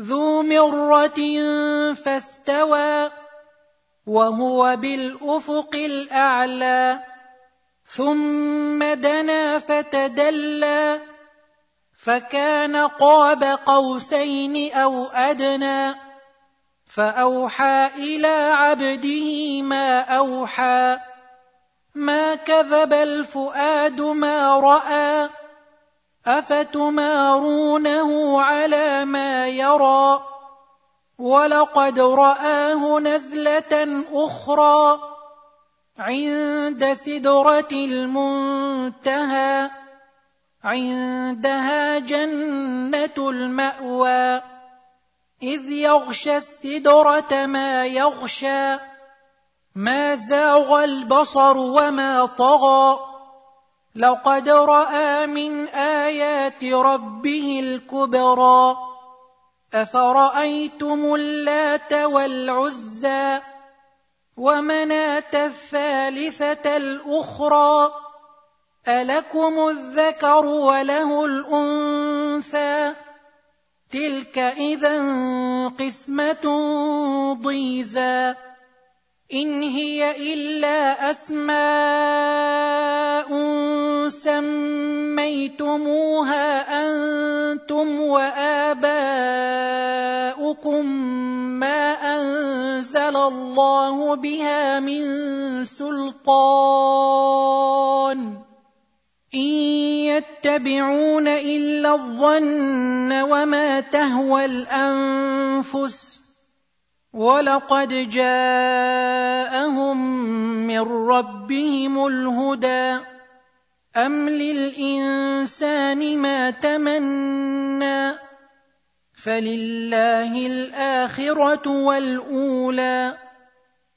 ذو مرة فاستوى وهو بالأفق الأعلى ثم دنا فتدلى فكان قاب قوسين أو أدنى فأوحى إلى عبده ما أوحى ما كذب الفؤاد ما رأى. افتمارونه على ما يرى؟ ولقد راه نزله أخرى عند سدره المنتهى عندها جنه الماوى اذ يغشى السدره ما يغشى ما زاغ البصر وما طغى. لقد رأى من آيات ربه الكبرى. أفرأيتم اللات والعزى ومناة الثالثة الأخرى؟ ألكم الذكر وله الأنثى؟ تلك اذا قسمة ضيزى. إن هي إلا أسماء سميتموها أنتم وآباؤكم ما أنزل الله بها من سلطان. إن يتبعون إلا الظن وما تهوى الأنفس ولقد جاءهم من ربهم الهدى ام للانسان ما تمنى فلله الاخره والاولى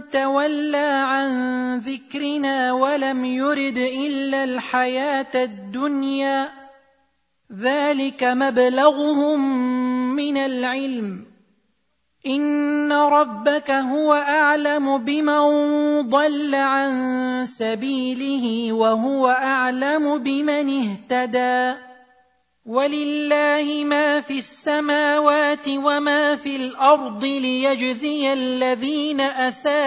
تولى عن ذكرنا ولم يرد إلا الحياة الدنيا. ذلك مبلغهم من العلم. إن ربك هو أعلم بمن ضل عن سبيله وهو أعلم بمن اهتدى. ولله ما في السماوات وما في الأرض ليجزي الذين أساءوا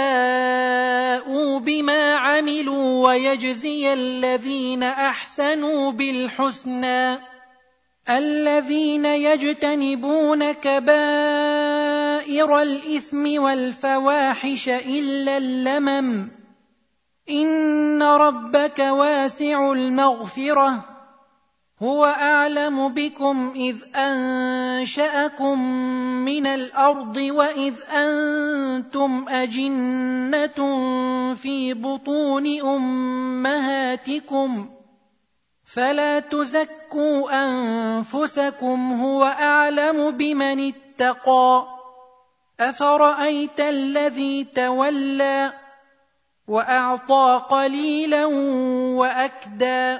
بما عملوا ويجزي الذين أحسنوا بالحسنى الذين يجتنبون كبائر الإثم والفواحش إلا اللمم إن ربك واسع المغفرة هو أعلم بكم إذ أنشأكم من الأرض وإذ أنتم أجنة في بطون أمهاتكم فلا تزكوا أنفسكم هو أعلم بمن اتقى أفرأيت الذي تولى وأعطى قليلا وأكدى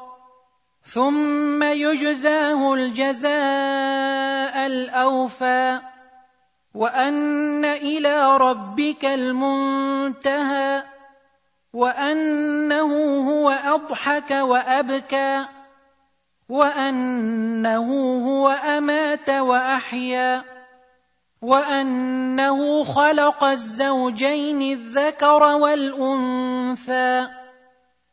ثم يجزاه الجزاء الأوفى وأن إلى ربك المنتهى وأنه هو أضحك وأبكى وأنه هو أمات وأحيا وأنه خلق الزوجين الذكر والأنثى